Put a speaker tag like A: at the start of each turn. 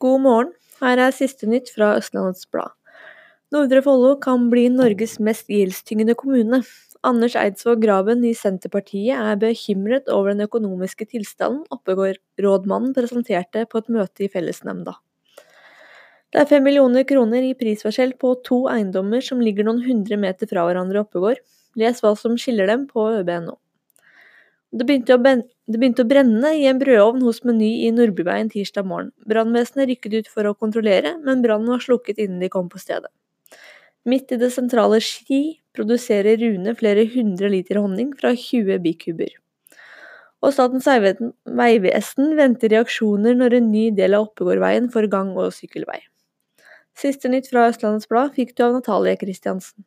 A: God morgen, her er siste nytt fra Østlandets Blad. Nordre Follo kan bli Norges mest gjeldstyngende kommune. Anders Eidsvåg Graben i Senterpartiet er bekymret over den økonomiske tilstanden Oppegård-rådmannen presenterte på et møte i fellesnemnda. Det er fem millioner kroner i prisforskjell på to eiendommer som ligger noen hundre meter fra hverandre i Oppegård. Les hva som skiller dem på øb.no. Det begynte, det begynte, å brenne i en brødovn hos Meny i Nordbyveien tirsdag morgen. Brannvesenet rykket ut for å kontrollere, men brannen var slukket innen de kom på stedet. Midt i det sentrale Ski produserer Rune flere hundre liter honning fra 20 bikuber. Og Statens vegvesen venter reaksjoner når en ny del av Oppegårdveien får gang- og sykkelvei. Siste nytt fra Østlandets Blad fikk du av Natalie Kristiansen.